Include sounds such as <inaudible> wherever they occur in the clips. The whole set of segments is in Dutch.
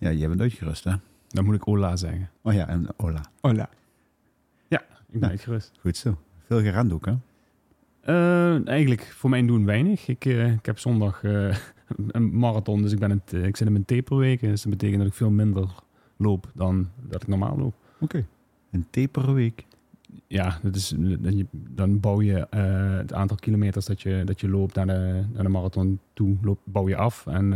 Ja, jij bent uitgerust hè? Dan moet ik hola zeggen. Oh ja, en hola. Hola. Ik ben Ja. uitgerust. Goed zo. Veel gerend ook hè? Eh, eigenlijk voor mijn doen weinig. Ik, eh, ik heb zondag eh, <laughs> een marathon, dus ik, ben het, ik zit in mijn taperweek. Dus dat betekent dat ik veel minder loop dan dat ik normaal loop. Oké. Een taper week. Ja, dat is, je, dan bouw je het aantal kilometers dat je, dat je loopt naar de, naar de marathon toe, loop, bouw je af. En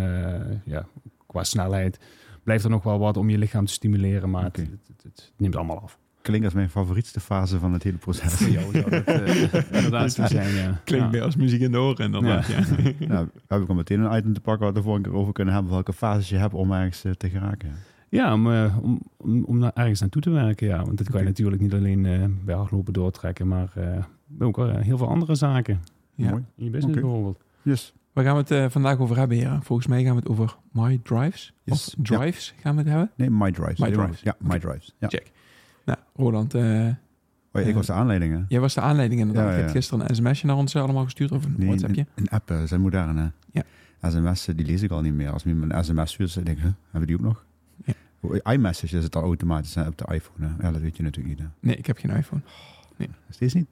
ja, qua snelheid blijft er nog wel wat om je lichaam te stimuleren, maar het, het, het, het neemt allemaal af. Klinkt als mijn favorietste fase van het hele proces. Voor jou zou dat eh, <laughs> inderdaad zo zijn, ja. Klinkt ja. meer als muziek in de oren inderdaad. Ja. nou, heb ik al meteen een item te pakken waar we het de vorige keer over kunnen hebben. Welke fases je hebt om ergens eh, te geraken. Ja, om, eh, om, om, om naar ergens naartoe te werken, ja. Want dat kan je natuurlijk niet alleen eh, bij hardlopen doortrekken, maar eh, ook heel veel andere zaken. Ja. Mooi. In je business bijvoorbeeld. Yes. Waar gaan we het eh, vandaag over hebben? Volgens mij gaan we het over My Drives. Yes. Of Drives gaan we het hebben. Nee, My Drives. My Drives. Ja, My. Drives. Ja. Check. Nou, Roland, eh, Oh, ja, ik was de aanleiding hè? jij was de aanleiding inderdaad. Ja, hebt gisteren een sms'je naar ons allemaal gestuurd of een Nee, WhatsAppje. Een, een app, eh, zijn moderne. Ja. SMS, die lees ik al niet meer. Als iemand een sms stuurt, dan denk ik, huh, hebben we die ook nog? Ja. Hoe- iMessage is het al automatisch hè, op de iPhone. Hè? Ja, dat weet je natuurlijk niet. Hè? Nee, ik heb geen iPhone. Steeds niet?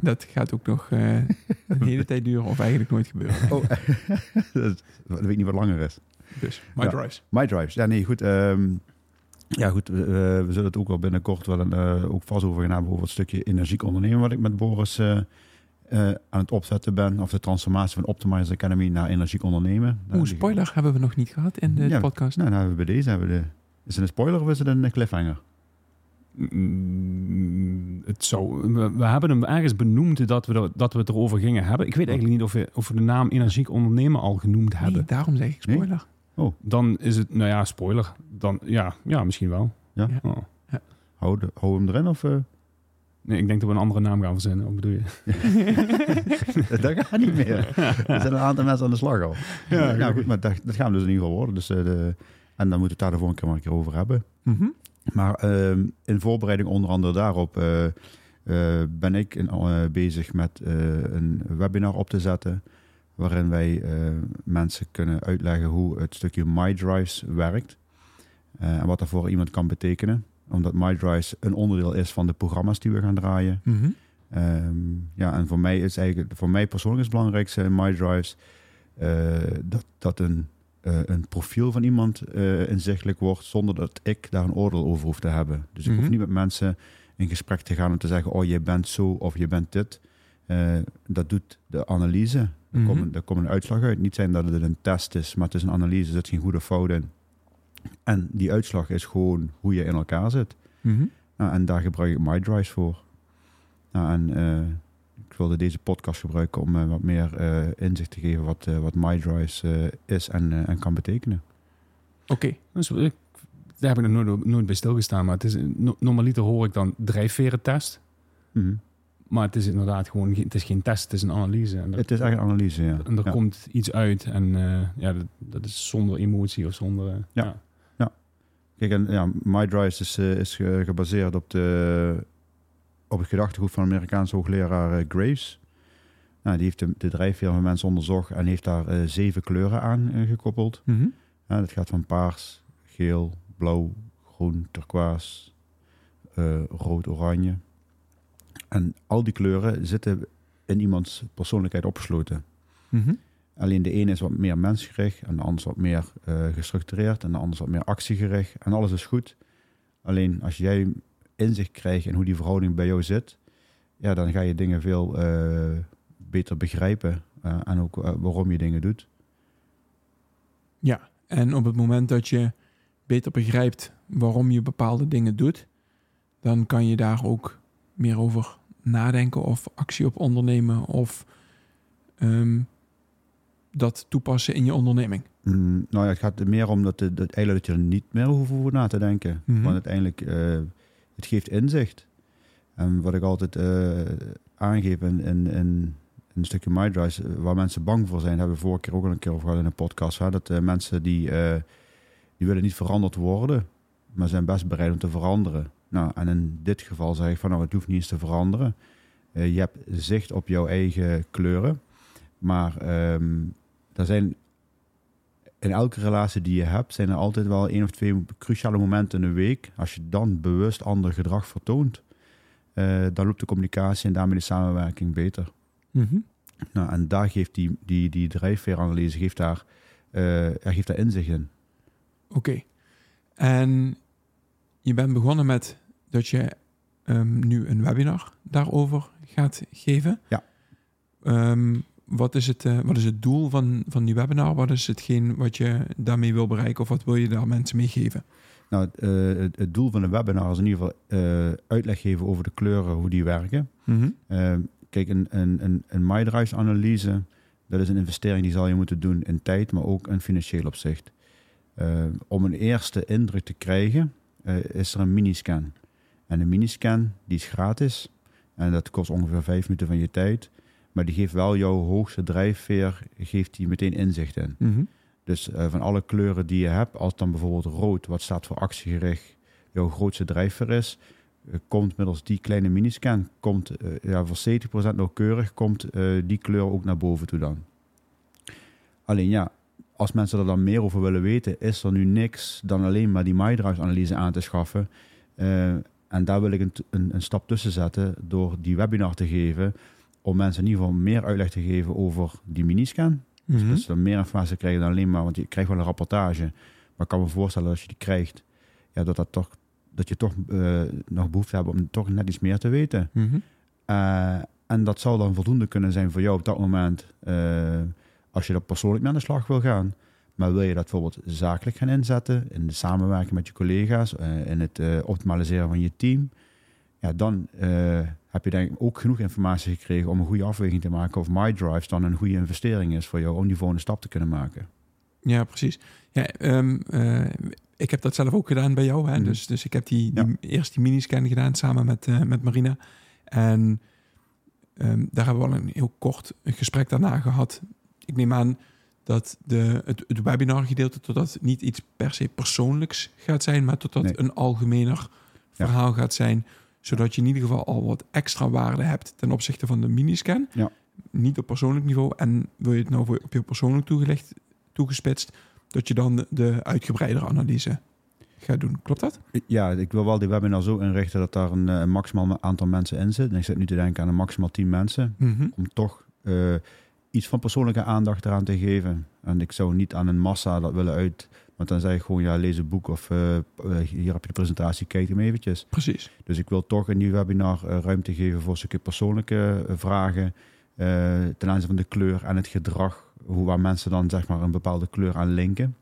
Dat gaat ook nog eh, <laughs> een hele tijd duren of eigenlijk nooit gebeuren. Oh, <laughs> dat, is- dat weet ik niet wat langer is. Dus My Ja. Drives. My Drives. Ja, nee, goed. ehm, ja, goed. We, zullen het ook wel binnenkort wel een, eh, ook vast over gaan hebben over het stukje energiek ondernemen wat ik met Boris eh, aan het opzetten ben. Of de transformatie van Optimizer Academy naar energiek ondernemen. Oeh, spoiler hebben we nog niet gehad in de Ja, podcast. Nou, we bij deze hebben we de... Is het een spoiler of is het een cliffhanger? Mm, Het zou, we, we hebben hem ergens benoemd dat we, er, dat we het erover gingen hebben. Ik weet eigenlijk niet of we, of we de naam energiek ondernemen al genoemd hebben. Nee, daarom zeg ik Nee? spoiler. Dan is het, nou ja, spoiler. Dan, ja, ja, misschien wel. Ja? Ja. Oh. Hou, de, hou hem erin of... eh? Nee, ik denk dat we een andere naam gaan verzinnen. Wat bedoel je? <laughs> dat gaat niet meer. Er zijn een aantal mensen aan de slag al. Ja, nou goed, maar dat, dat gaan we dus in ieder geval worden. Dus, eh, de, en dan moeten we het daar de volgende keer maar een keer over hebben. Mhm. Maar ehm, in voorbereiding onder andere daarop eh, eh, ben ik in, eh, bezig met een webinar op te zetten. Waarin wij mensen kunnen uitleggen hoe het stukje MyDrives werkt. en wat dat voor iemand kan betekenen. Omdat MyDrives een onderdeel is van de programma's die we gaan draaien. Mhm. Ehm, ja, en voor mij is eigenlijk, voor mij persoonlijk is het belangrijkste in MyDrives dat, dat een, eh, een profiel van iemand eh, inzichtelijk wordt zonder dat ik daar een oordeel over hoef te hebben. Dus ik Mhm. hoef niet met mensen in gesprek te gaan om te zeggen, oh, je bent zo of je bent dit. Eh, dat doet de analyse. Er, Mhm. komt, er komt een uitslag uit. Niet zijn dat het een test is, maar het is een analyse. Er zit geen goede fout in. En die uitslag is gewoon hoe je in elkaar zit. Mhm. Nou, en daar gebruik ik MyDrives voor. Nou, en ik wilde deze podcast gebruiken om eh, wat meer eh, inzicht te geven wat, eh, wat MyDrives is en, en kan betekenen. Oké. Dus, ik, daar heb ik nog nooit, nooit bij stilgestaan. Maar het is, no- normaliter hoor ik dan drijfverentest. Mhm. Maar het is inderdaad gewoon het is geen test, het is een analyse. En Het is echt een analyse, ja. en er ja. komt iets uit. En ja, dat, dat is zonder emotie of zonder... eh, Ja. Kijk, en ja, MyDrives is, is ge- gebaseerd op, de, op het gedachtegoed van Amerikaanse hoogleraar eh, Graves. Nou, die heeft de, de drijfveer van mensen onderzocht en heeft daar eh, zeven kleuren aan eh, gekoppeld. Mhm. Ja, dat gaat van paars, geel, blauw, groen, turquoise, rood, oranje. En al die kleuren zitten in iemands persoonlijkheid opgesloten. Mhm. Alleen de ene is wat meer mensgericht en de ander wat meer gestructureerd en de ander is wat meer actiegericht. En alles is goed. Alleen als jij inzicht krijgt in hoe die verhouding bij jou zit, ja, dan ga je dingen veel eh, beter begrijpen. eh, en ook eh, waarom je dingen doet. Ja, en op het moment dat je beter begrijpt waarom je bepaalde dingen doet, dan kan je daar ook meer over nadenken of actie op ondernemen of ehm, dat toepassen in je onderneming. Mm, nou ja, het gaat er meer om dat, de, dat, eigenlijk dat je er niet meer hoeft over na te denken. Mhm. Want uiteindelijk, het geeft inzicht. En wat ik altijd eh, aangeef in, in, in een stukje MyDrive, eh, waar mensen bang voor zijn, hebben we vorige keer ook al een keer over gehad in een podcast. Hè, dat eh, mensen die, die willen niet veranderd worden, maar zijn best bereid om te veranderen. Nou, en in dit geval zeg ik van, nou, het hoeft niet eens te veranderen. Je hebt zicht op jouw eigen kleuren, maar ehm er zijn in elke relatie die je hebt, zijn er altijd wel één of twee cruciale momenten in de week. Als je dan bewust ander gedrag vertoont, eh, dan loopt de communicatie en daarmee de samenwerking beter. Nou, en daar geeft die, die, die drijfveeranalyse geeft daar, er geeft daar inzicht in. Oké. En je bent begonnen met dat je ehm, nu een webinar daarover gaat geven. Ja. Ehm, wat, is het, eh, wat is het doel van, van die webinar? Wat is hetgeen wat je daarmee wil bereiken? Of wat wil je daar mensen mee geven? Nou, het, eh, het, het doel van de webinar is in ieder geval eh, uitleg geven over de kleuren, hoe die werken. Eh, kijk, een, een, een, een MyDrive-analyse, dat is een investering die zal je moeten doen in tijd, maar ook in financieel opzicht. Om een eerste indruk te krijgen, is er een miniscan. En een miniscan, die is gratis. En dat kost ongeveer vijf minuten van je tijd. Maar die geeft wel jouw hoogste drijfveer, geeft die meteen inzicht in. Mhm. Dus eh, van alle kleuren die je hebt, als dan bijvoorbeeld rood, wat staat voor actiegericht, jouw grootste drijfveer is, eh, komt middels die kleine miniscan, komt eh, ja, voor 70% nauwkeurig, komt die kleur ook naar boven toe dan. Alleen ja, als mensen er dan meer over willen weten, is er nu niks dan alleen maar die MyDrive-analyse aan te schaffen. En daar wil ik een, een, een stap tussen zetten door die webinar te geven, om mensen in ieder geval meer uitleg te geven over die miniscan. Mhm. Dus dan meer informatie krijgen dan alleen maar, want je krijgt wel een rapportage. Maar ik kan me voorstellen dat als je die krijgt, ja, dat, dat, toch, dat je toch eh, nog behoefte hebt om toch net iets meer te weten. Mhm. Eh, en dat zal dan voldoende kunnen zijn voor jou op dat moment, eh, als je er persoonlijk mee aan de slag wil gaan. Maar wil je dat bijvoorbeeld zakelijk gaan inzetten, in de samenwerking met je collega's, in het optimaliseren van je team, ja, dan heb je denk ik ook genoeg informatie gekregen om een goede afweging te maken of MyDrive dan een goede investering is voor jou om die volgende stap te kunnen maken. Ja, precies. Ja, ehm, eh, ik heb dat zelf ook gedaan bij jou. Hè? Mhm. Dus, dus ik heb die, Ja. die eerst die miniscan gedaan samen met, eh, met Marina. En ehm, daar hebben we al een heel kort gesprek daarna gehad. Ik neem aan dat de, het, het webinar gedeelte totdat het niet iets per se persoonlijks gaat zijn, maar totdat Nee. een algemener Ja. verhaal gaat zijn. Zodat je in ieder geval al wat extra waarde hebt ten opzichte van de miniscan. Ja. Niet op persoonlijk niveau. En wil je het nou voor, op je persoonlijk toegelegd, toegespitst, dat je dan de, de uitgebreidere analyse gaat doen. Klopt dat? Ja, ik wil wel die webinar zo inrichten dat daar een, eh, een maximaal aantal mensen in zit. En ik zit nu te denken aan een maximaal 10 mensen. Om toch eh, iets van persoonlijke aandacht eraan te geven. En ik zou niet aan een massa dat willen uit. Want dan zeg ik gewoon, ja, lees een boek of eh, eh, hier heb je de presentatie, kijk hem eventjes. Precies. Dus ik wil toch in die webinar eh, ruimte geven voor een stukje persoonlijke vragen. ten aanzien van de kleur en het gedrag. Hoe waar mensen dan zeg maar een bepaalde kleur aan linken.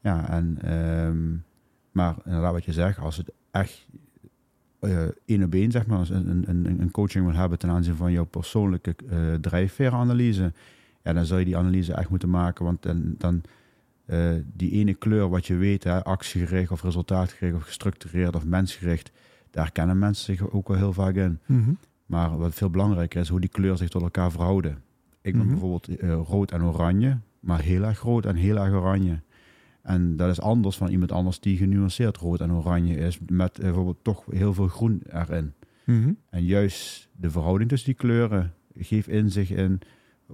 Ja, en, ehm, maar inderdaad wat je zegt, als het echt één op één zeg maar, als een, een, een coaching wil hebben ten aanzien van jouw persoonlijke eh drijfveeranalyse. Ja, dan zou je die analyse echt moeten maken. Want dan, dan eh, die ene kleur wat je weet, hè, actiegericht of resultaatgericht of gestructureerd of mensgericht, daar kennen mensen zich ook wel heel vaak in. Maar wat veel belangrijker is, hoe die kleuren zich tot elkaar verhouden. Ik ben Mhm. bijvoorbeeld eh, rood en oranje, maar heel erg rood en heel erg oranje. En dat is anders van iemand anders die genuanceerd rood en oranje is, met eh, bijvoorbeeld toch heel veel groen erin. En juist de verhouding tussen die kleuren geeft inzicht in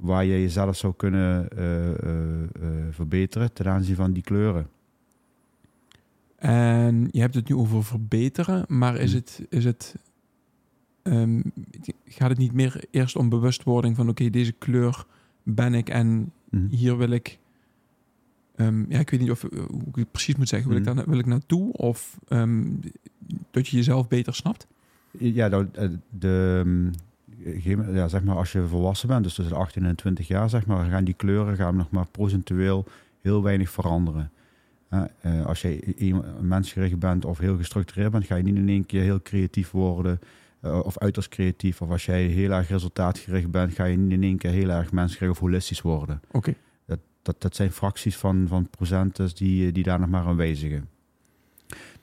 waar je jezelf zou kunnen eh, eh, eh, verbeteren ten aanzien van die kleuren. En je hebt het nu over verbeteren, maar is Hm. het, is het ehm, gaat het niet meer eerst om bewustwording van oké, deze kleur ben ik en Mhm. hier wil ik, ehm, ja, ik weet niet of, hoe ik het precies moet zeggen, wil, ik, daar, wil ik naartoe of ehm, dat je jezelf beter snapt? Ja, nou, de, gegeven- ja, zeg maar, als je volwassen bent, dus tussen de 18 en 20 jaar, zeg maar, gaan die kleuren gaan nog maar procentueel heel weinig veranderen. Eh, als je mensgericht bent of heel gestructureerd bent, ga je niet in één keer heel creatief worden eh, of uiterst creatief. Of als jij heel erg resultaatgericht bent, ga je niet in één keer heel erg mensgericht of holistisch worden. Oké. Dat, dat zijn fracties van, van procenten die, die daar nog maar aan wijzigen.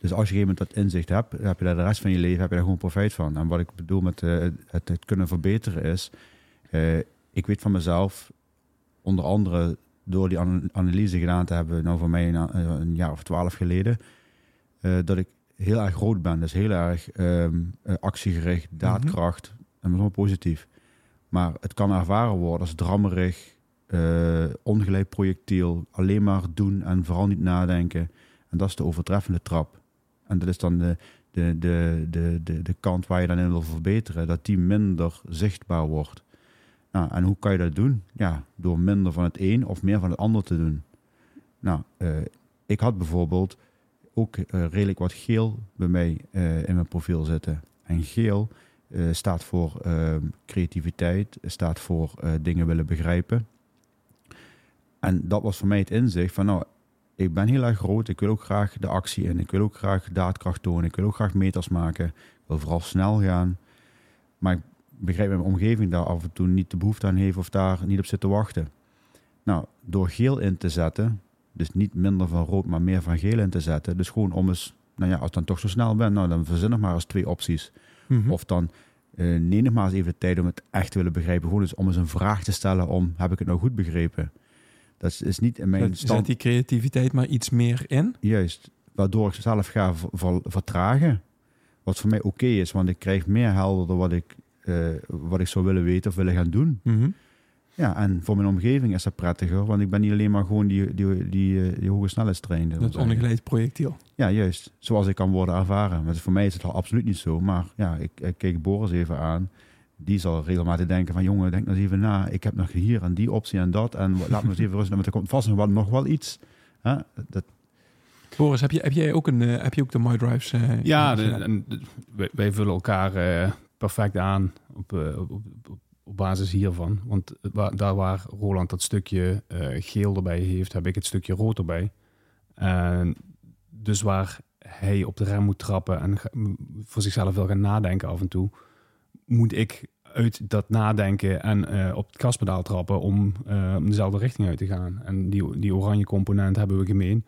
Dus als je op een gegeven moment dat inzicht hebt, heb je daar de rest van je leven heb je daar gewoon profijt van. En wat ik bedoel met eh, het, het kunnen verbeteren is, eh, ik weet van mezelf, onder andere door die ana- analyse gedaan te hebben, nou voor mij een, a- een jaar of twaalf geleden, eh, dat ik heel erg groot ben. Dus heel erg ehm, eh, actiegericht, daadkracht, en dat is allemaal positief. Maar het kan ervaren worden als drammerig, eh, ongeleid projectiel, alleen maar doen en vooral niet nadenken. En dat is de overtreffende trap. En dat is dan de, de, de, de, de, de kant waar je dan in wil verbeteren, dat die minder zichtbaar wordt. Nou, en hoe kan je dat doen? Ja, door minder van het een of meer van het ander te doen. Nou, eh, ik had bijvoorbeeld ook eh, redelijk wat geel bij mij eh, in mijn profiel zitten. En geel staat voor eh, creativiteit, staat voor dingen willen begrijpen. En dat was voor mij het inzicht van, nou, ik ben heel erg groot, ik wil ook graag de actie in, ik wil ook graag daadkracht tonen, ik wil ook graag meters maken, ik wil vooral snel gaan. Maar ik begrijp mijn omgeving daar af en toe niet de behoefte aan heeft of daar niet op zit te wachten. Nou, door geel in te zetten, dus niet minder van rood, maar meer van geel in te zetten, dus gewoon om eens, nou ja, als ik dan toch zo snel ben, nou dan verzin nog maar eens twee opties. Mhm. Of dan eh neem nog maar eens even de tijd om het echt te willen begrijpen. Gewoon eens om eens een vraag te stellen om, heb ik het nou goed begrepen? Dat is, niet in mijn stand... zet die creativiteit maar iets meer in. Juist, waardoor ik zelf ga ver- ver- vertragen. Wat voor mij oké is, want ik krijg meer helderder wat ik, eh, wat ik zou willen weten of willen gaan doen. Mhm. Ja, en voor mijn omgeving is dat prettiger, want ik ben niet alleen maar gewoon die, die, die, eh, die hoge snelheidstrein. dat Dat ongeleid projectiel. Ja, juist. Al ik kan worden ervaren. Maar voor mij is het al absoluut niet zo. Maar ja, ik, ik keek Boris even aan. Die zal regelmatig denken van... jongen, denk nog eens even na. Ik heb nog hier en die optie en dat. En laat me eens even rusten. Want er komt vast nog wel, nog wel iets. Hè? Dat, Boris, heb, je, heb jij ook, een, eh, heb je ook de MyDrives? eh, Ja, de- gedaan? en de- wij, wij vullen elkaar eh, perfect aan op, op, op, basis hiervan. Want wa- daar waar Roland dat stukje eh, geel erbij heeft, heb ik het stukje rood erbij. En dus waar hij op de rem moet trappen en voor zichzelf wil gaan nadenken af en toe, moet ik uit dat nadenken en eh, op het gaspedaal trappen om, eh, om dezelfde richting uit te gaan. En die, die oranje component hebben we gemeen.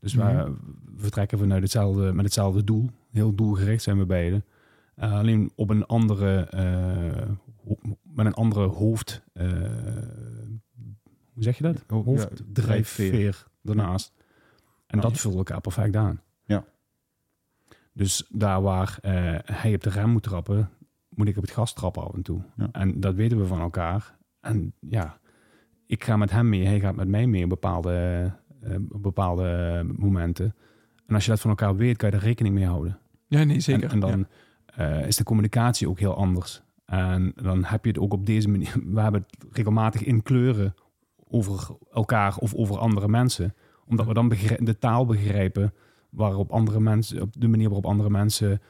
Dus Mhm. we vertrekken vanuit hetzelfde, met hetzelfde doel. Heel doelgericht zijn we beiden. Eh, alleen op een andere, eh, met een andere hoofd. eh, hoe zeg je dat? Oh, ja, Hoofddrijfveer daarnaast. En dat vult elkaar perfect aan. Ja. Dus daar waar eh, hij op de rem moet trappen, moet ik op het gas trappen af en toe. Ja. En dat weten we van elkaar. En ja, ik ga met hem mee, hij gaat met mij mee op bepaalde, eh, bepaalde momenten. En als je dat van elkaar weet, kan je er rekening mee houden. ja, nee, zeker. En, en dan Ja. eh, is de communicatie ook heel anders. En dan heb je het ook op deze manier. <laughs> We hebben het regelmatig in kleuren over elkaar of over andere mensen. Omdat we dan de taal begrijpen waarop andere mensen, op de manier waarop andere mensen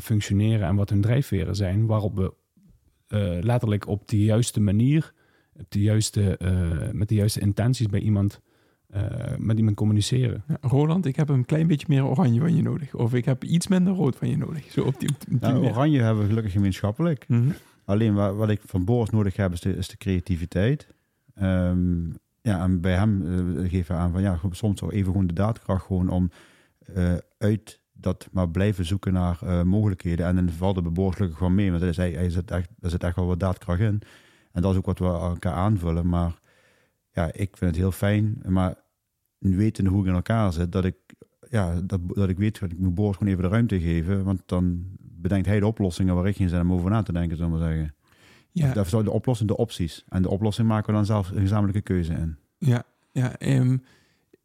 functioneren en wat hun drijfveren zijn. Waarop we eh, letterlijk op de juiste manier, op de juiste, eh, met de juiste intenties bij iemand, eh, met iemand communiceren. Ja, Roland, ik heb een klein beetje meer oranje van je nodig. Of ik heb iets minder rood van je nodig. Zo op die, op die nou, oranje hebben we gelukkig gemeenschappelijk. Mhm. Alleen wat, wat ik van Boris nodig heb, is de, is de creativiteit. Ehm, ja, en bij hem eh geven we aan van ja, soms ook even gewoon de daadkracht gewoon om eh, uit dat maar blijven zoeken naar eh, mogelijkheden. En in geval de gelukkig gewoon mee, want hij, hij, hij zit echt, er zit echt wel wat daadkracht in. En dat is ook wat we elkaar aanvullen. Maar ja, ik vind het heel fijn, maar wetende hoe ik in elkaar zit, dat ik, ja, dat, dat ik weet, dat ik moet Boris gewoon even de ruimte geven, want dan bedenkt hij de oplossingen waar ik geen zin om over na te denken, zullen we maar zeggen. Ja, Daar zou de oplossing de opties. En de oplossing maken we dan zelf een gezamenlijke keuze in. ja, ja. ehm,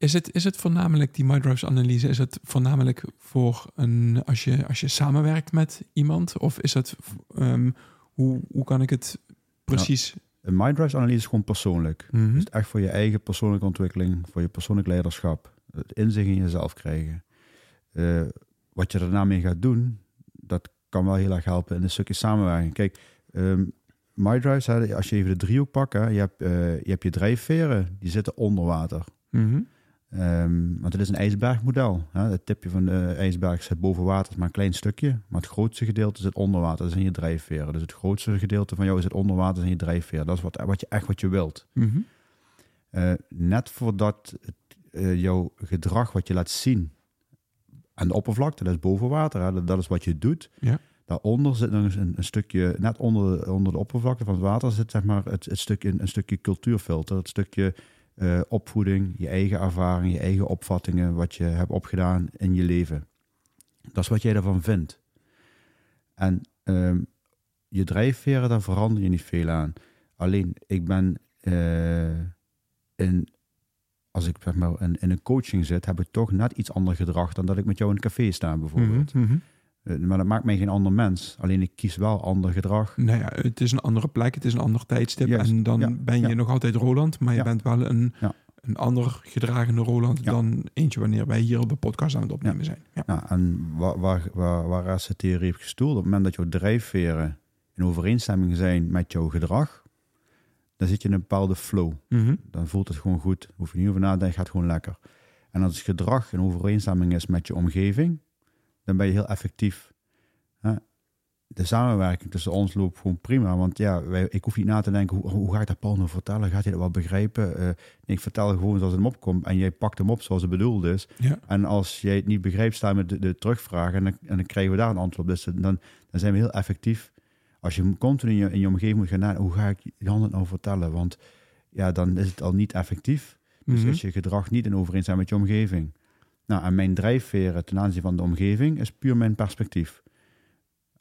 is, het, is het voornamelijk, die MyDrives analyse, is het voornamelijk voor een, als je, als je samenwerkt met iemand? Of is het, ehm, hoe, hoe kan ik het precies... Een MyDrives analyse is gewoon persoonlijk. Het is echt voor je eigen persoonlijke ontwikkeling, voor je persoonlijk leiderschap. Het inzicht in jezelf krijgen. Eh, wat je daarna mee gaat doen, dat kan wel heel erg helpen in een stukje samenwerking. Kijk, ehm, MyDrives, als je even de driehoek pakt, hè, je, hebt, eh, je hebt je drijfveren, die zitten onder water. Mhm. Ehm, want het is een ijsbergmodel. Hè. Het tipje van de ijsberg zit boven water, is maar een klein stukje. Maar het grootste gedeelte zit onder water, dat zijn je drijfveren. Dus het grootste gedeelte van jou zit onder water, zijn je drijfveren. Dat is wat, wat je echt wat je wilt. Mhm. Eh, net voordat het, eh, jouw gedrag wat je laat zien aan de oppervlakte, dat is boven water, hè, dat, dat is wat je doet. Ja. Daaronder zit nog eens een, een stukje, net onder, de- onder de oppervlakte van het water zit zeg maar het, het stukje, een stukje cultuurfilter, het stukje eh, opvoeding, je eigen ervaring, je eigen opvattingen, wat je hebt opgedaan in je leven. Dat is wat jij ervan vindt. En ehm, je drijfveren, daar verander je niet veel aan. Alleen, ik ben eh, in, als ik zeg maar in, in een coaching zit, heb ik toch net iets ander gedrag dan dat ik met jou in een café sta bijvoorbeeld. Mhm, mhm. Eh, Maar dat maakt mij geen ander mens. Alleen ik kies wel ander gedrag. Nou ja, het is een andere plek, het is een ander tijdstip. Juist, En dan ja, ben je ja. nog altijd Roland, maar je bent wel een, een ander gedragende Roland dan eentje wanneer wij hier op de podcast aan het opnemen zijn. Ja. Nou, en waar, waar, waar, waar is de theorie op gestoeld? Op het moment dat jouw drijfveren in overeenstemming zijn met jouw gedrag, dan zit je in een bepaalde flow. Mhm. Dan voelt het gewoon goed. Hoef je niet over na te denken, gaat gewoon lekker. En als het gedrag in overeenstemming is met je omgeving, dan ben je heel effectief. Hè? De samenwerking tussen ons loopt gewoon prima. Want ja, wij, ik hoef niet na te denken, hoe, hoe ga ik dat Paul nou vertellen? Gaat hij dat wel begrijpen? Eh, ik vertel gewoon zoals het hem opkomt. En jij pakt hem op zoals het bedoeld is. Ja. En als jij het niet begrijpt, sta je met de, de terugvraag. En dan, en dan krijgen we daar een antwoord op. Dus dan, dan zijn we heel effectief. Als je continu in je, in je omgeving moet gaan nadenken, hoe ga ik Jan het nou vertellen? Want ja, dan is het al niet effectief. Dus Mhm. is je gedrag niet in overeenstemming met je omgeving. Nou, en mijn drijfveren ten aanzien van de omgeving is puur mijn perspectief.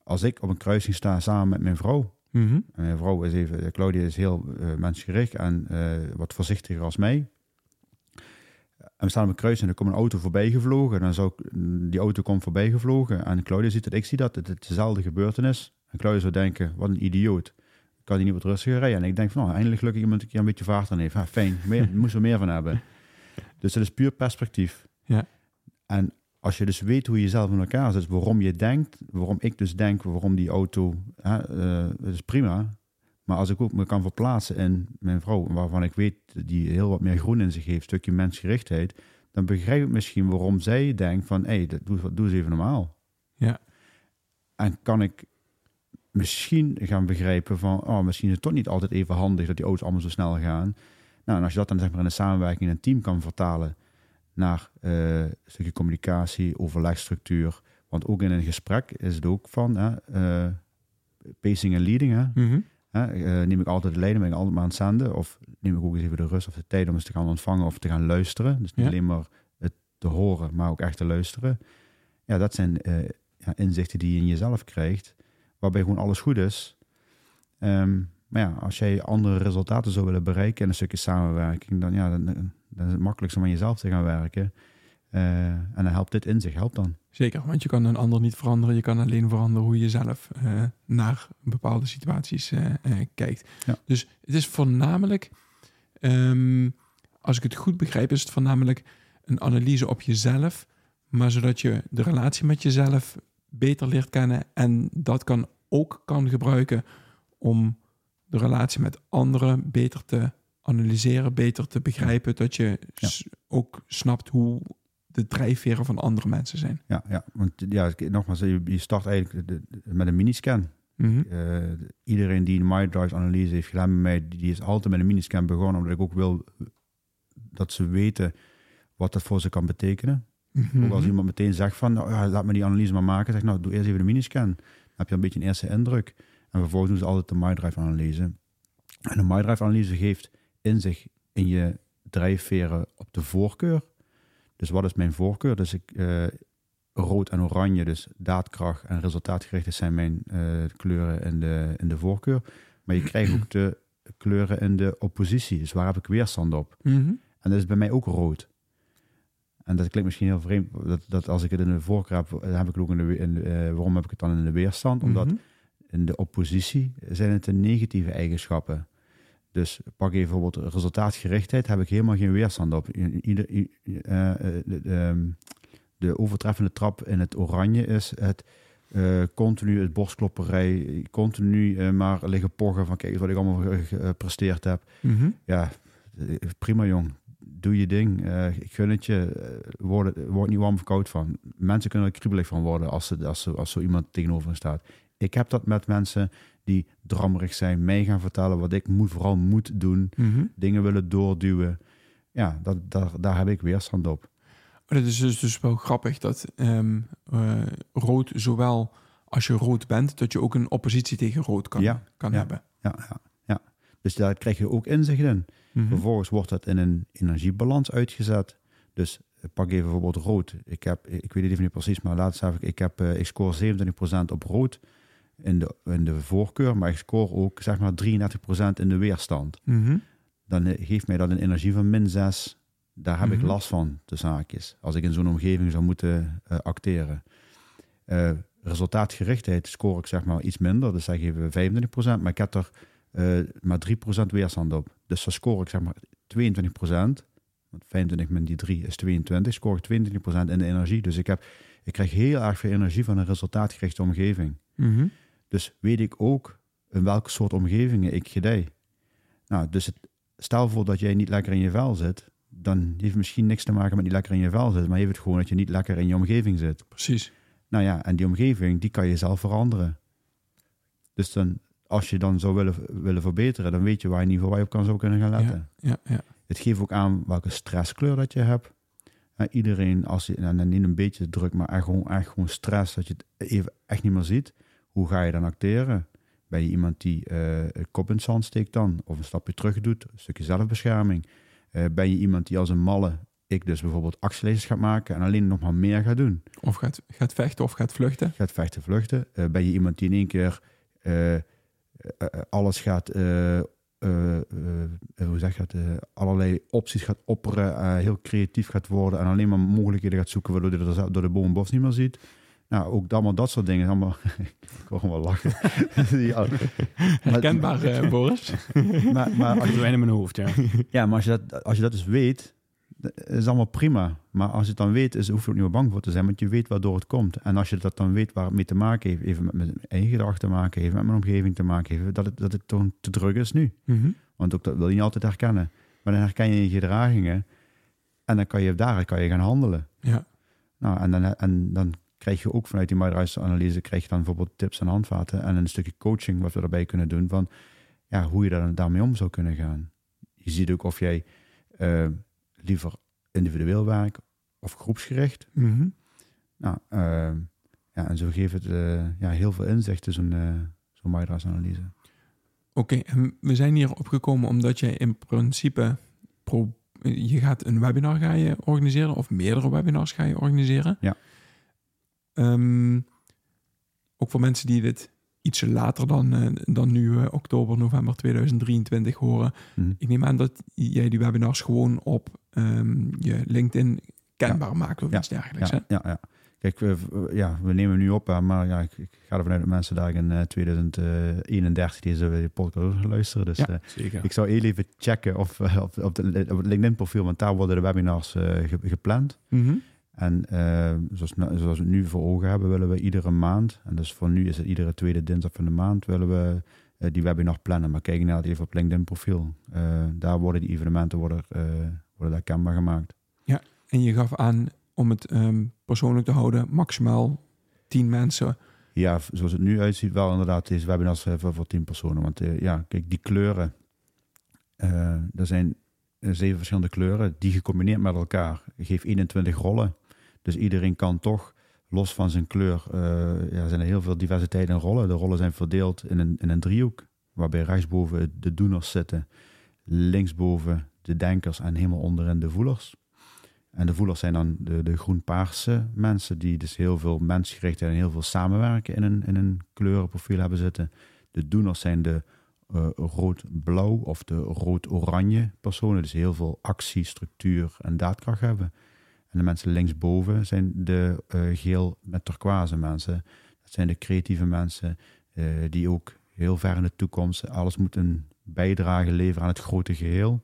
Als ik op een kruising sta samen met mijn vrouw, Mhm. en mijn vrouw is even, Claudia is heel eh, mensgericht en eh, wat voorzichtiger als mij. En we staan op een kruising en er komt een auto voorbij gevlogen. En dan zou ik, die auto komt voorbij gevlogen en Claudia ziet dat ik zie dat, het is dezelfde gebeurtenis. En Claudia zou denken, wat een idioot. Kan die niet wat rustiger rijden? En ik denk van, nou, eindelijk gelukkig iemand die een keer een beetje vaart aan heeft. Ha, fijn, meer, <laughs> moesten we meer van hebben. Dus dat is puur perspectief. Ja. En als je dus weet hoe je zelf in elkaar zit, waarom je denkt, waarom ik dus denk, waarom die auto, hè, eh, dat is prima. Maar als ik ook me kan verplaatsen in mijn vrouw, waarvan ik weet die heel wat meer groen in zich heeft, een stukje mensgerichtheid, dan begrijp ik misschien waarom zij denkt van, hé, hey, doe, doe eens even normaal. Ja. En kan ik misschien gaan begrijpen van, oh, misschien is het toch niet altijd even handig dat die auto's allemaal zo snel gaan. Nou, en als je dat dan zeg maar in een samenwerking in een team kan vertalen naar eh, een stukje communicatie, overlegstructuur. Want ook in een gesprek is het ook van hè, eh, pacing en leading. Hè? Mhm. Hè, eh, neem ik altijd de leiding, ben ik altijd maar aan het zenden? Of neem ik ook eens even de rust of de tijd om eens te gaan ontvangen of te gaan luisteren? Dus niet Ja. alleen maar het te horen, maar ook echt te luisteren. Ja, dat zijn ja, inzichten die je in jezelf krijgt, waarbij gewoon alles goed is. Ehm, maar ja, als jij andere resultaten zou willen bereiken in een stukje samenwerking, dan, ja, dan, dan is het makkelijkst om aan jezelf te gaan werken. Eh, en dan helpt dit inzicht, helpt dan. Zeker, want je kan een ander niet veranderen. Je kan alleen veranderen hoe je zelf eh, naar bepaalde situaties eh, kijkt. Ja. Dus het is voornamelijk, ehm, als ik het goed begrijp, is het voornamelijk een analyse op jezelf, maar zodat je de relatie met jezelf beter leert kennen en dat kan ook kan gebruiken om de relatie met anderen beter te analyseren, beter te begrijpen, dat je Ja. ook snapt hoe de drijfveren van andere mensen zijn. Ja, ja want ja, nogmaals, je, start eigenlijk met een miniscan. Mhm. Eh, iedereen die een MyDrive analyse heeft gedaan met mij, die is altijd met een miniscan begonnen, omdat ik ook wil dat ze weten wat dat voor ze kan betekenen. Mhm. Ook als iemand meteen zegt van, nou, ja, laat me die analyse maar maken, zeg nou, doe eerst even de miniscan. Dan heb je een beetje een eerste indruk. En vervolgens doen ze altijd de MyDrive analyse. En de MyDrive analyse geeft in zich in je drijfveren op de voorkeur. Dus wat is mijn voorkeur? Dus ik, eh, rood en oranje, dus daadkracht en resultaatgericht zijn mijn eh, kleuren in de, in de voorkeur. Maar je krijgt ook de kleuren in de oppositie. Dus waar heb ik weerstand op? Mhm. En dat is bij mij ook rood. En dat klinkt misschien heel vreemd, dat, dat als ik het in de voorkeur heb, dan heb ik het ook in de, in eh, waarom heb ik het dan in de weerstand? Omdat Mhm. in de oppositie zijn het de negatieve eigenschappen. Dus pak even bijvoorbeeld resultaatgerichtheid, heb ik helemaal geen weerstand op. I- Ieder, i- eh, eh, de, de, ehm, de overtreffende trap in het oranje is het eh, continu het borstklopperij, continu eh, maar liggen pochen van kijk wat ik allemaal ge- gepresteerd heb. Mhm. Ja, prima jong. Doe je ding. Ik gun het je. Word, word niet warm of koud van. Mensen kunnen er kriebelig van worden als, ze, als, ze, als zo iemand tegenover staat. Ik heb dat met mensen die drammerig zijn, mij gaan vertellen wat ik moet, vooral moet doen. Mhm. Dingen willen doorduwen. Ja, dat, daar, daar heb ik weerstand op. Het is dus, dus wel grappig dat ehm, eh, rood, zowel als je rood bent, dat je ook een oppositie tegen rood kan, Ja, kan ja. hebben. Ja, ja, ja. Dus daar krijg je ook inzicht in. Mhm. Vervolgens wordt dat in een energiebalans uitgezet. Dus eh, pak even bijvoorbeeld rood. Ik, heb, ik weet het even niet precies, maar laatst heb ik, ik, heb, eh, ik score 27% op rood in de, in de voorkeur, maar ik score ook zeg maar 33% in de weerstand. Mhm. Dan eh, geeft mij dat een energie van min 6. Daar heb ik Mhm. last van, de zaakjes. Als ik in zo'n omgeving zou moeten eh, acteren. Eh, resultaatgerichtheid score ik zeg maar iets minder, dus zeg even 25%, maar ik heb er maar 3% weerstand op. Dus dan score ik zeg maar 22%. Want 25 min die 3 is 22. Score ik 22% in de energie. Dus ik, heb, ik krijg heel erg veel energie van een resultaatgerichte omgeving. Mhm. Dus weet ik ook in welke soort omgevingen ik gedij. Nou, dus het, stel voor dat jij niet lekker in je vel zit, dan heeft het misschien niks te maken met niet lekker in je vel zit, maar heeft het gewoon dat je niet lekker in je omgeving zit. Precies. Nou ja, en die omgeving, die kan je zelf veranderen. Dus dan, als je dan zou willen, willen verbeteren, dan weet je waar je geval waar je op kan zou kunnen gaan letten. Ja, ja. Het geeft ook aan welke stresskleur dat je hebt. En iedereen, als je, en niet een beetje druk, maar echt gewoon, echt gewoon stress, dat je het even echt niet meer ziet. Hoe ga je dan acteren? Ben je iemand die een kop in het zand steekt dan? Of een stapje terug doet? Een stukje zelfbescherming? Eh, ben je iemand die als een malle, ik dus bijvoorbeeld actielezers gaat maken en alleen nog maar meer gaat doen? Of gaat, gaat vechten of gaat vluchten. Gaat vechten, vluchten? Eh, ben je iemand die in één keer alles gaat, hoe zeg je dat, allerlei opties gaat opperen, heel creatief gaat worden en alleen maar mogelijkheden gaat zoeken waardoor je door de boom en bos niet meer ziet. Nou, ook allemaal dat soort dingen. Allemaal, <laughs> ik hoor hem wel lachen. <laughs> ja, Herkenbaar, eh, <laughs> Boris. maar, maar, als je, Verdwijnen in mijn hoofd, ja. ja, maar als je, dat, als je dat dus weet, dat is allemaal prima. Maar als je het dan weet, is, hoef je er ook niet meer bang voor te zijn, want je weet waardoor het komt. En als je dat dan weet waar het mee te maken heeft, even met mijn eigen gedachten te maken, even met mijn omgeving te maken heeft, dat het, dat het toch te druk is nu. Mhm. Want ook dat wil je niet altijd herkennen. Maar dan herken je je gedragingen en dan kan je daaruit kan je gaan handelen. Ja. Nou, en dan, en dan krijg je ook vanuit die analyse krijg je dan bijvoorbeeld tips en handvaten en een stukje coaching wat we daarbij kunnen doen van ja, hoe je daar, daarmee om zou kunnen gaan. Je ziet ook of jij eh, liever individueel werkt of groepsgericht. Mhm. Nou, eh, ja, en zo geeft het eh, ja, heel veel inzicht in zo'n eh zo'n analyse. Oké, en we zijn hier opgekomen omdat je in principe pro, je gaat een webinar ga je organiseren of meerdere webinars ga je organiseren. Ja. Ehm, ook voor mensen die dit iets later dan, eh, dan nu eh, oktober, november 2023 horen. Mhm. Ik neem aan dat jij die webinars gewoon op ehm, je LinkedIn kenbaar maakt of Ja. iets dergelijks. Ja, hè? ja, ja. Kijk, we, ja, we nemen nu op, hè, maar ja, ik, ik ga ervan uit dat mensen daar in eh, 2031 deze podcast luisteren. Dus Ja. eh, Zeker. ik zou heel even checken of, eh, op, op, de, op het LinkedIn-profiel, want daar worden de webinars eh, ge- gepland. Mhm. En eh, zoals, nou- zoals we het nu voor ogen hebben, willen we iedere maand, en dus voor nu is het iedere tweede dinsdag van de maand, willen we eh, die webinar plannen. Maar kijk naar het even op LinkedIn-profiel. Eh, daar worden die evenementen worden, eh, worden daar kenbaar gemaakt. En je gaf aan om het ehm, persoonlijk te houden, maximaal 10 mensen. Ja, zoals het nu uitziet, wel inderdaad deze webinars eh, voor, voor tien personen. Want ja, kijk, die kleuren, er zijn zeven verschillende kleuren, die gecombineerd met elkaar geeft 21 rollen. Dus iedereen kan toch, los van zijn kleur, eh, ja, zijn er heel veel diversiteit in rollen. De rollen zijn verdeeld in een, een driehoek, waarbij rechtsboven de doeners zitten, linksboven de denkers en helemaal onderin de voelers. En de voelers zijn dan de, de groen-paarse mensen, die dus heel veel mensgericht en heel veel samenwerken in een, in een kleurenprofiel hebben zitten. De doeners zijn de eh, rood-blauw of de rood-oranje personen, dus heel veel actie, structuur en daadkracht hebben. En de mensen linksboven zijn de eh, geel met turquoise mensen. Dat zijn de creatieve mensen eh, die ook heel ver in de toekomst alles moeten bijdragen, leveren aan het grote geheel.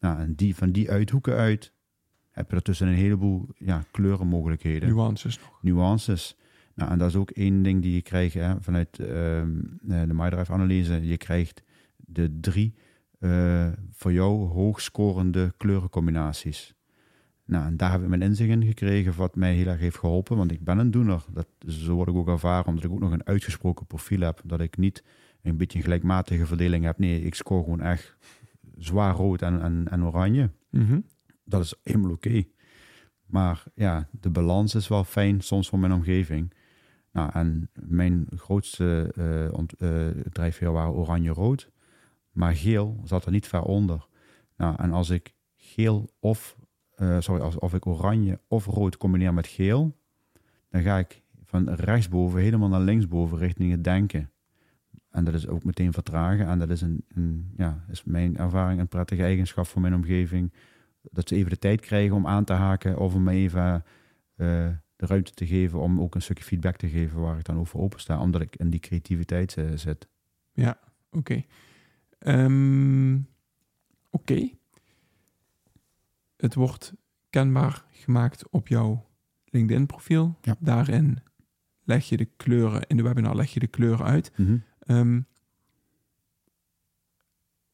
Nou, en die, van die uithoeken uit heb je ertussen een heleboel ja, kleurenmogelijkheden Nuances nog. nuances. Nou, en dat is ook één ding die je krijgt hè, vanuit ehm, eh, de MyDrive-analyse. Je krijgt de drie voor jou hoogscorende kleurencombinaties. Nou, en daar heb ik mijn inzicht in gekregen, wat mij heel erg heeft geholpen. Want ik ben een doener. Dat, zo word ik ook ervaren, omdat ik ook nog een uitgesproken profiel heb. Dat ik niet een beetje een gelijkmatige verdeling heb. Nee, ik score gewoon echt zwaar rood en, en, en oranje. Mhm. Dat is helemaal oké. Maar ja, de balans is wel fijn soms voor mijn omgeving. Nou, en mijn grootste eh eh, drijfveer waren oranje-rood. Maar geel zat er niet ver onder. Nou, en als ik geel of, eh, sorry, als, of ik oranje of rood combineer met geel, dan ga ik van rechtsboven helemaal naar linksboven richting het denken. En dat is ook meteen vertragen. En dat is, een, een, ja, is mijn ervaring een prettige eigenschap voor mijn omgeving. Dat ze even de tijd krijgen om aan te haken of om even eh, de ruimte te geven om ook een stukje feedback te geven waar ik dan over open sta, omdat ik in die creativiteit eh, zit. Oké. Ehm, Oké. Het wordt kenbaar gemaakt op jouw LinkedIn-profiel. Ja. Daarin leg je de kleuren, in de webinar leg je de kleuren uit. Ehm,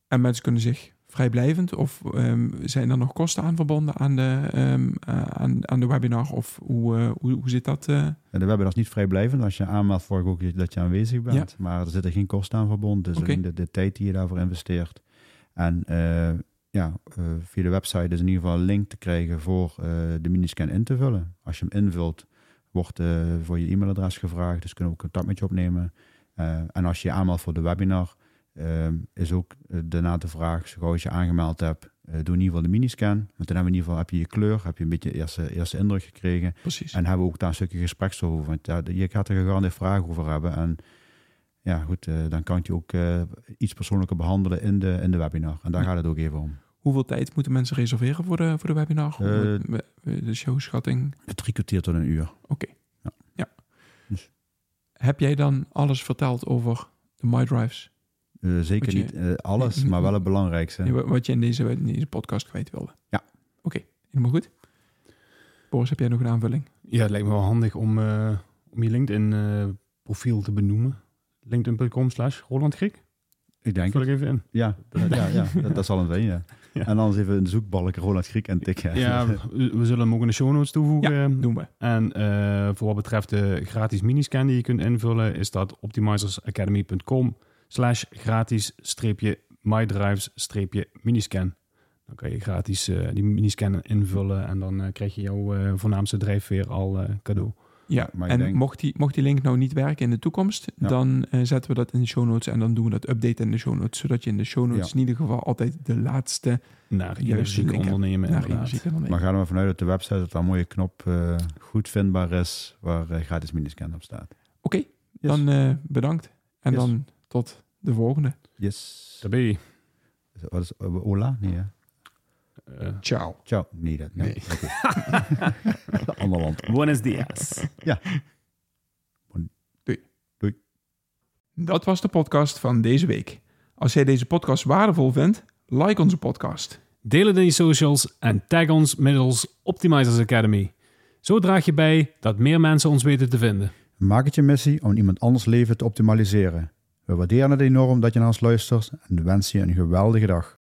en mensen kunnen zich vrijblijvend, of ehm, zijn er nog kosten aan verbonden aan de, ehm, eh, aan, aan de webinar? Of hoe, eh, hoe, hoe zit dat? eh? De webinar is niet vrijblijvend. Als je aanmeldt, voor ik ook dat je aanwezig bent. Maar er zitten geen kosten aan verbonden. Dus alleen de, de tijd die je daarvoor investeert. En eh, ja, eh, via de website is in ieder geval een link te krijgen voor eh, de miniscan in te vullen. Als je hem invult, wordt eh, voor je e-mailadres gevraagd. Dus kunnen we contact met je opnemen. En als je je aanmeldt voor de webinar, is ook daarna de vraag, zo gauw als je aangemeld hebt, doe in ieder geval de miniscan. Want dan hebben we in ieder geval heb je je kleur, heb je een beetje eerste, eerste indruk gekregen. Precies. En hebben we ook daar een stukje gespreks over. Want ja, je gaat er gegarandeerd vragen over hebben. En ja, goed, dan kan je ook iets persoonlijker behandelen in de, in de webinar. En daar Ja. gaat het ook even om. Hoeveel tijd moeten mensen reserveren voor de, voor de webinar? Eh, de showschatting? Drie kwartier tot een uur. Heb jij dan alles verteld over de MyDrives? Eh, zeker je- niet eh, alles, maar wel het belangrijkste. Nee, Wat je in deze, in deze podcast kwijt wilde? Ja. Oké, helemaal goed. Boris, heb jij nog een aanvulling? Ja, het lijkt me wel handig om, eh, om je LinkedIn-profiel te benoemen. LinkedIn.com slash Roland Griek. Ik denk Vul ik even in. Ja, dat, <laughs> ja, ja dat, dat zal het zijn, ja. Ja. En anders even de zoekbalk Roland Griek en tikken. Ja, we, zullen hem ook in de show notes toevoegen. Doen we. En eh, voor wat betreft de gratis miniscan die je kunt invullen, is dat optimizersacademy.com slash gratis streepje mydrives streepje miniscan. Dan kan je gratis eh, die miniscan invullen en dan eh, krijg je jouw eh, voornaamste drijfveer al eh, cadeau. Ja, maar en denk- mocht, die, mocht die link nou niet werken in de toekomst, Ja. dan eh, zetten we dat in de show notes en dan doen we dat update in de show notes, zodat je in de show notes Ja. in ieder geval altijd de laatste Naar energiek hè. ondernemen naar kan Maar ga er maar vanuit dat de website dat daar een mooie knop eh, goed vindbaar is waar eh, gratis miniscan op staat. Oké, Yes. dan eh, bedankt. En Yes. dan tot de volgende. Yes. Je. Wat is Ola? Nee, hè? Eh, Ciao. Ciao. Nee, dat nee. Nee. <laughs> Ander land. buenos dias. Dat was de podcast van deze week. Als jij deze podcast waardevol vindt, like onze podcast. Deel het in je socials en tag ons middels Optimizers Academy. Zo draag je bij dat meer mensen ons weten te vinden. Maak het je missie om iemand anders leven te optimaliseren. We waarderen het enorm dat je naar ons luistert en wensen je een geweldige dag.